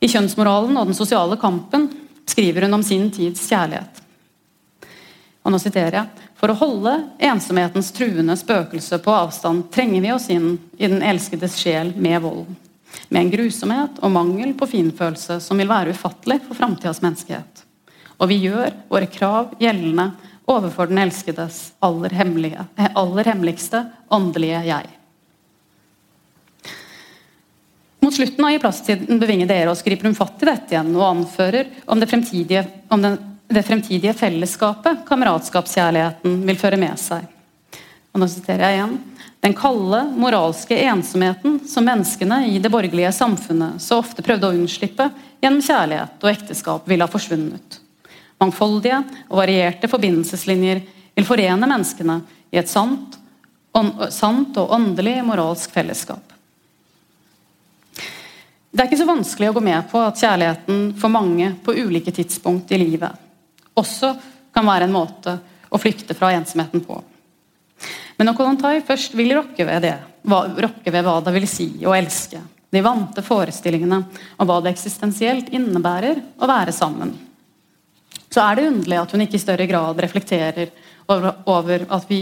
I 'Kjønnsmoralen og den sosiale kampen' skriver hun om sin tids kjærlighet. Og nå siterer jeg For å holde ensomhetens truende spøkelse på avstand trenger vi oss inn i den elskedes sjel med vold med en grusomhet og mangel på finfølelse som vil være ufattelig for framtidas menneskehet. Og vi gjør våre krav gjeldende overfor den elskedes aller, aller hemmeligste åndelige jeg. Mot slutten av I plasttiden bevinger dere oss, griper hun fatt i dette igjen og anfører om det fremtidige, om den, det fremtidige fellesskapet kameratskapskjærligheten vil føre med seg. Og nå siterer jeg igjen. Den kalde, moralske ensomheten som menneskene i det borgerlige samfunnet så ofte prøvde å unnslippe gjennom kjærlighet og ekteskap, ville ha forsvunnet. Mangfoldige og varierte forbindelseslinjer vil forene menneskene i et sant, sant og åndelig moralsk fellesskap. Det er ikke så vanskelig å gå med på at kjærligheten for mange på ulike tidspunkt i livet også kan være en måte å flykte fra ensomheten på. Men når Kolontai først vil rokke ved det, rokke ved hva det vil si å elske, de vante forestillingene om hva det eksistensielt innebærer å være sammen, så er det underlig at hun ikke i større grad reflekterer over, over at vi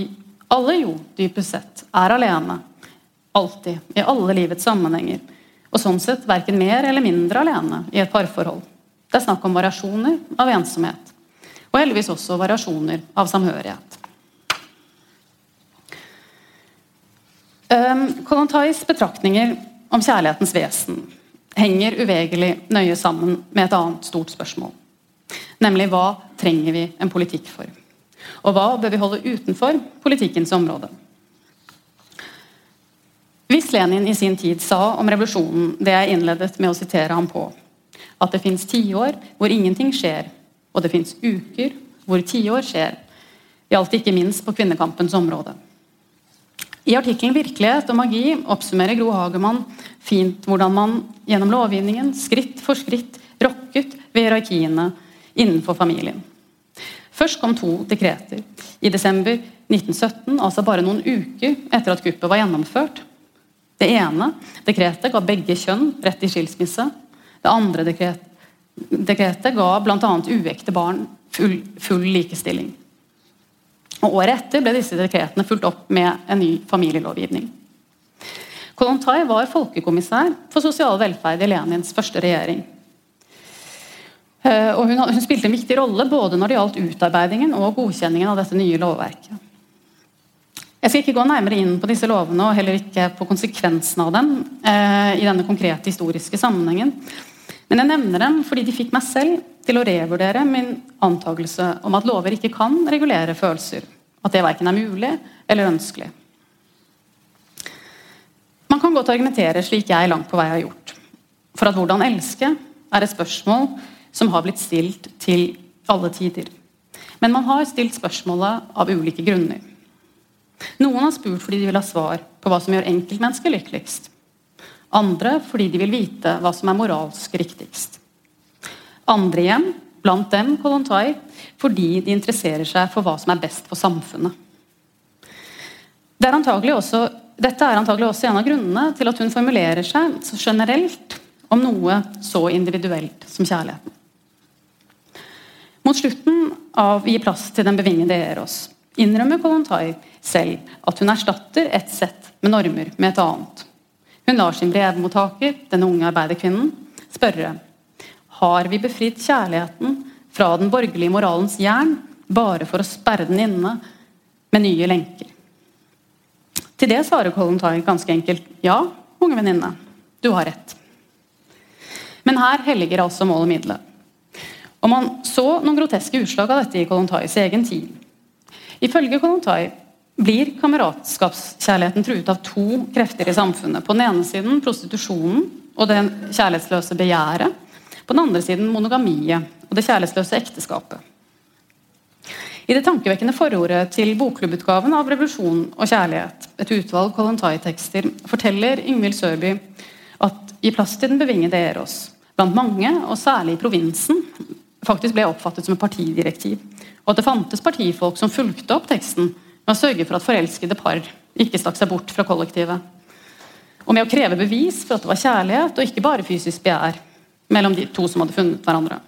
alle jo dypest sett er alene. Alltid. I alle livets sammenhenger. Og sånn sett verken mer eller mindre alene i et parforhold. Det er snakk om variasjoner av ensomhet. Og heldigvis også variasjoner av samhørighet. Kolontais ehm, betraktninger om kjærlighetens vesen henger uvegerlig nøye sammen med et annet stort spørsmål. Nemlig hva trenger vi en politikk for? Og hva bør vi holde utenfor politikkens område? Hvis Lenin i sin tid sa om revolusjonen det jeg innledet med å sitere ham på, at det fins tiår hvor ingenting skjer, og det fins uker hvor tiår skjer, gjaldt ikke minst på kvinnekampens område. I artikkelen 'Virkelighet og magi' oppsummerer Gro Hagemann fint hvordan man gjennom lovgivningen skritt for skritt rokket ved hierarkiene innenfor familien. Først kom to dekreter. I desember 1917, altså bare noen uker etter at kuppet var gjennomført. Det ene dekretet ga begge kjønn rett til skilsmisse. Det andre dekret, dekretet ga bl.a. uekte barn full, full likestilling. Og Året etter ble disse dekretene fulgt opp med en ny familielovgivning. Kolontai var folkekommissær for sosial velferd i Lenins første regjering. Eh, og hun, hun, spilte en viktig rolle både når det gjaldt utarbeidingen og godkjenningen av dette nye lovverket. Jeg skal ikke gå nærmere inn på disse lovene og heller ikke på konsekvensene av dem eh, i denne konkrete historiske sammenhengen. Men jeg nevner dem fordi de fikk meg selv til å revurdere min antakelse om at lover ikke kan regulere følelser. At det verken er mulig eller ønskelig. Man kan godt argumentere slik jeg langt på vei har gjort, for at hvordan elske er et spørsmål som har blitt stilt til alle tider. Men man har stilt spørsmålet av ulike grunner. Noen har spurt fordi de vil ha svar på hva som gjør enkeltmennesket lykkeligst. Andre fordi de vil vite hva som er moralsk riktigst. Andre igjen, blant dem Kolontai, fordi de interesserer seg for hva som er best for samfunnet. Det er også, dette er antagelig også en av grunnene til at hun formulerer seg så generelt om noe så individuelt som kjærligheten. Mot slutten av 'Gi plass til den bevingede Eros' innrømmer Kolontai selv at hun erstatter et sett med normer med et annet. Hun lar sin brevmottaker, den unge arbeiderkvinnen, spørre har vi befridd kjærligheten fra den borgerlige moralens jern bare for å sperre den inne med nye lenker. Til det svarer Kolontai ganske enkelt ja, unge venninne, du har rett. Men her helliger altså mål og middelet. Og man så noen groteske utslag av dette i Kolontais egen tid. Ifølge Kolontai blir kameratskapskjærligheten truet av to krefter i samfunnet. På den ene siden prostitusjonen og det kjærlighetsløse begjæret. På den andre siden monogamiet og det kjærlighetsløse ekteskapet. I det tankevekkende forordet til bokklubbutgaven av 'Revolusjon og kjærlighet', et utvalg Kolontai-tekster, forteller Yngvild Sørby at i plass til den bevingede Eros, blant mange, og særlig i provinsen, faktisk ble oppfattet som et partidirektiv. Og at det fantes partifolk som fulgte opp teksten med å sørge for at forelskede par ikke stakk seg bort fra kollektivet. Og med å kreve bevis for at det var kjærlighet og ikke bare fysisk begjær mellom de to som hadde funnet hverandre.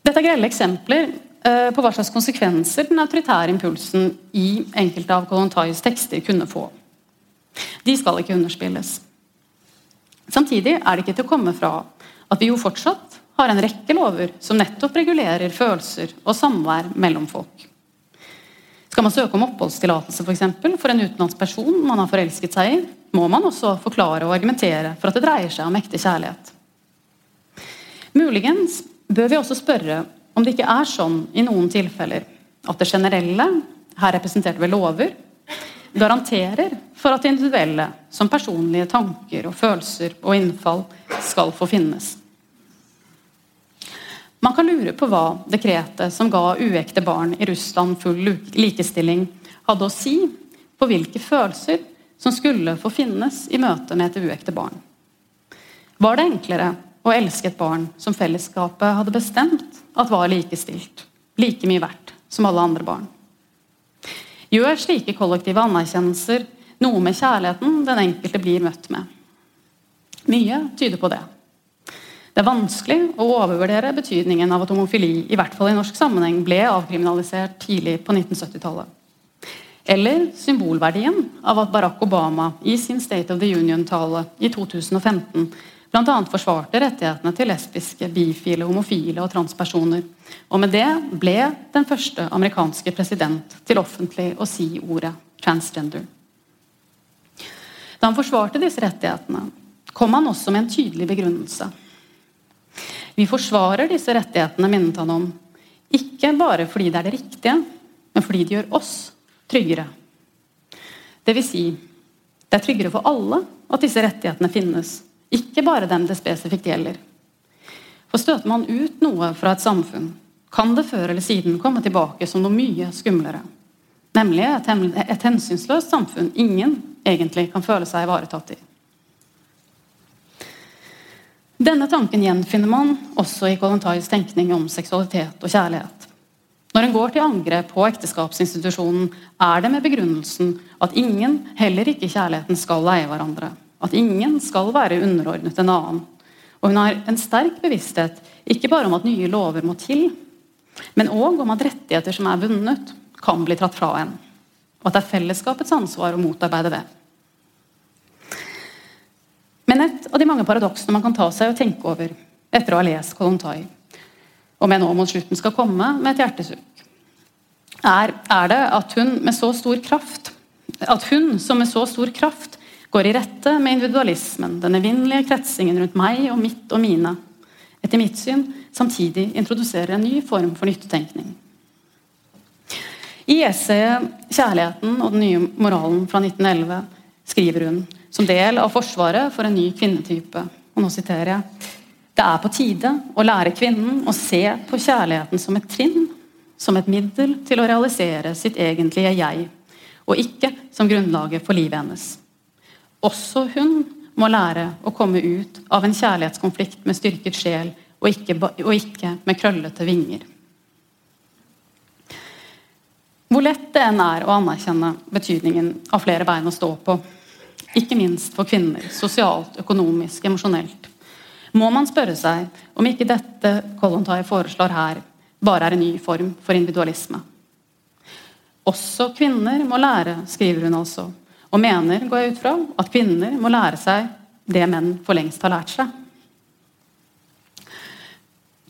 Dette er grelle eksempler eh, på hva slags konsekvenser den autoritære impulsen i enkelte av Kolontais tekster kunne få. De skal ikke underspilles. Samtidig er det ikke til å komme fra at vi jo fortsatt har en rekke lover som nettopp regulerer følelser og samvær mellom folk. Skal man søke om oppholdstillatelse for, eksempel, for en utenlandsk person man har forelsket seg i, må man også forklare og argumentere for at det dreier seg om ekte kjærlighet. Muligens bør vi også spørre om det ikke er sånn i noen tilfeller at det generelle, her representert ved lover, garanterer for at det individuelle, som personlige tanker og følelser og innfall, skal få finnes. Man kan lure på hva dekretet som ga uekte barn i Russland full likestilling, hadde å si på hvilke følelser som skulle få finnes i møte med et uekte barn. Var det enklere å elske et barn som fellesskapet hadde bestemt at var likestilt, like mye verdt som alle andre barn? Gjør slike kollektive anerkjennelser noe med kjærligheten den enkelte blir møtt med? Mye tyder på det. Det er vanskelig å overvurdere betydningen av at homofili i hvert fall i norsk sammenheng ble avkriminalisert tidlig på 1970-tallet. Eller symbolverdien av at Barack Obama i sin State of the Union-tale i 2015 bl.a. forsvarte rettighetene til lesbiske, bifile, homofile og transpersoner. Og med det ble den første amerikanske president til offentlig å si ordet transgender. Da han forsvarte disse rettighetene, kom han også med en tydelig begrunnelse. Vi forsvarer disse rettighetene, minnet han om. Ikke bare fordi det er det riktige, men fordi det gjør oss tryggere. Det vil si, det er tryggere for alle at disse rettighetene finnes, ikke bare dem det spesifikt gjelder. For støter man ut noe fra et samfunn, kan det før eller siden komme tilbake som noe mye skumlere. Nemlig et, hensynsløst samfunn ingen egentlig kan føle seg ivaretatt i. Denne tanken gjenfinner man også i Kollontais tenkning om seksualitet og kjærlighet. Når en går til angrep på ekteskapsinstitusjonen, er det med begrunnelsen at ingen, heller ikke kjærligheten, skal leie hverandre. At ingen skal være underordnet en annen. Og hun har en sterk bevissthet ikke bare om at nye lover må til, Men òg om at rettigheter som er vunnet, kan bli tatt fra en. Og at det er fellesskapets ansvar å motarbeide det. Men et av de mange paradoksene man kan ta seg og tenke over etter å ha lest Kolontai, om jeg nå mot slutten skal komme med et hjertesukk, er, er det at hun med så stor kraft at hun som med så stor kraft går i rette med individualismen, den evinnelige kretsingen rundt meg og mitt og mine, etter mitt syn samtidig introduserer en ny form for nyttetenkning. I essayet 'Kjærligheten og den nye moralen' fra 1911 skriver hun som del av forsvaret for en ny kvinnetype. Og nå siterer jeg. Det er på tide å lære kvinnen å se på kjærligheten som et trinn, som et middel til å realisere sitt egentlige jeg, og ikke som grunnlaget for livet hennes. Også hun må lære å komme ut av en kjærlighetskonflikt med styrket sjel, og ikke, og ikke med krøllete vinger. Hvor lett det enn er å anerkjenne betydningen av flere bein å stå på, ikke minst for kvinner, sosialt, økonomisk, emosjonelt, må man spørre seg om ikke dette Kollontai foreslår her, bare er en ny form for individualisme. Også kvinner må lære, skriver hun altså, og mener, går jeg ut fra, at kvinner må lære seg det menn for lengst har lært seg.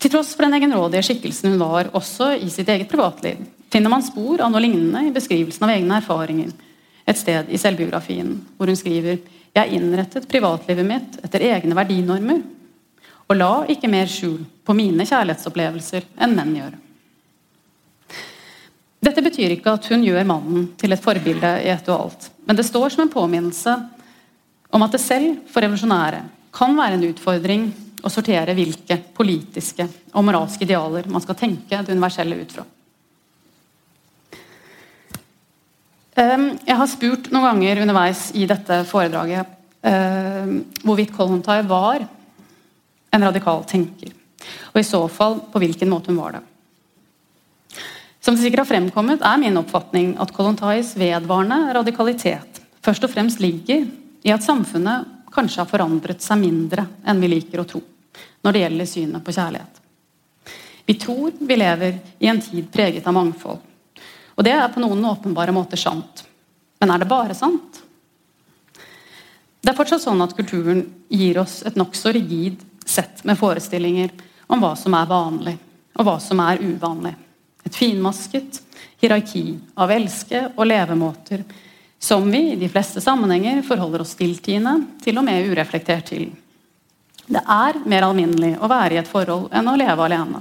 Til tross for den egenrådige skikkelsen hun var også i sitt eget privatliv, finner man spor av noe lignende i beskrivelsen av egne erfaringer et sted i selvbiografien, hvor hun skriver jeg innrettet privatlivet mitt etter egne verdinormer og la ikke mer skjul på mine kjærlighetsopplevelser enn menn gjør. Dette betyr ikke at hun gjør mannen til et forbilde i ett og alt, men det står som en påminnelse om at det selv for revolusjonære kan være en utfordring å sortere hvilke politiske og moralske idealer man skal tenke det universelle ut fra. Jeg har spurt noen ganger underveis i dette foredraget hvorvidt Kolhontai var en radikal tenker. Og i så fall på hvilken måte hun var det. Som det sikkert har fremkommet, er min oppfatning at Kolontais vedvarende radikalitet først og fremst ligger i at samfunnet kanskje har forandret seg mindre enn vi liker å tro når det gjelder synet på kjærlighet. Vi tror vi lever i en tid preget av mangfold. Og det er på noen åpenbare måter sant. Men er det bare sant? Det er fortsatt sånn at kulturen gir oss et nokså rigid sett med forestillinger om hva som er vanlig, og hva som er uvanlig. Et finmasket hierarki av elske- og levemåter som vi i de fleste sammenhenger forholder oss stilltiende, til og med ureflektert til. Det er mer alminnelig å være i et forhold enn å leve alene.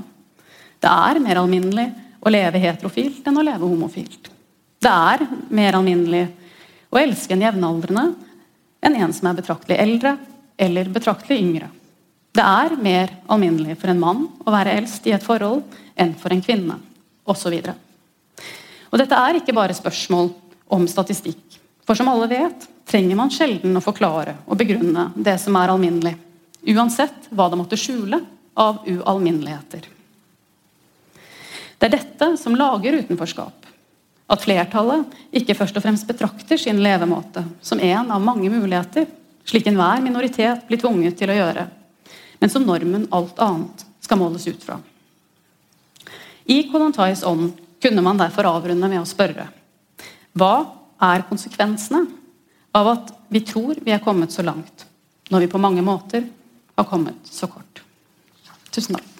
Det er mer alminnelig å leve heterofilt enn å leve homofilt. Det er mer alminnelig å elske en jevnaldrende enn en som er betraktelig eldre eller betraktelig yngre. Det er mer alminnelig for en mann å være eldst i et forhold enn for en kvinne, osv. Dette er ikke bare spørsmål om statistikk. For som alle vet, trenger man sjelden å forklare og begrunne det som er alminnelig, uansett hva det måtte skjule av ualminneligheter. Det er dette som lager utenforskap. At flertallet ikke først og fremst betrakter sin levemåte som en av mange muligheter, slik enhver minoritet blir tvunget til å gjøre, men som normen alt annet skal måles ut fra. I Kolontais ånd kunne man derfor avrunde med å spørre hva er konsekvensene av at vi tror vi er kommet så langt, når vi på mange måter har kommet så kort? Tusen takk.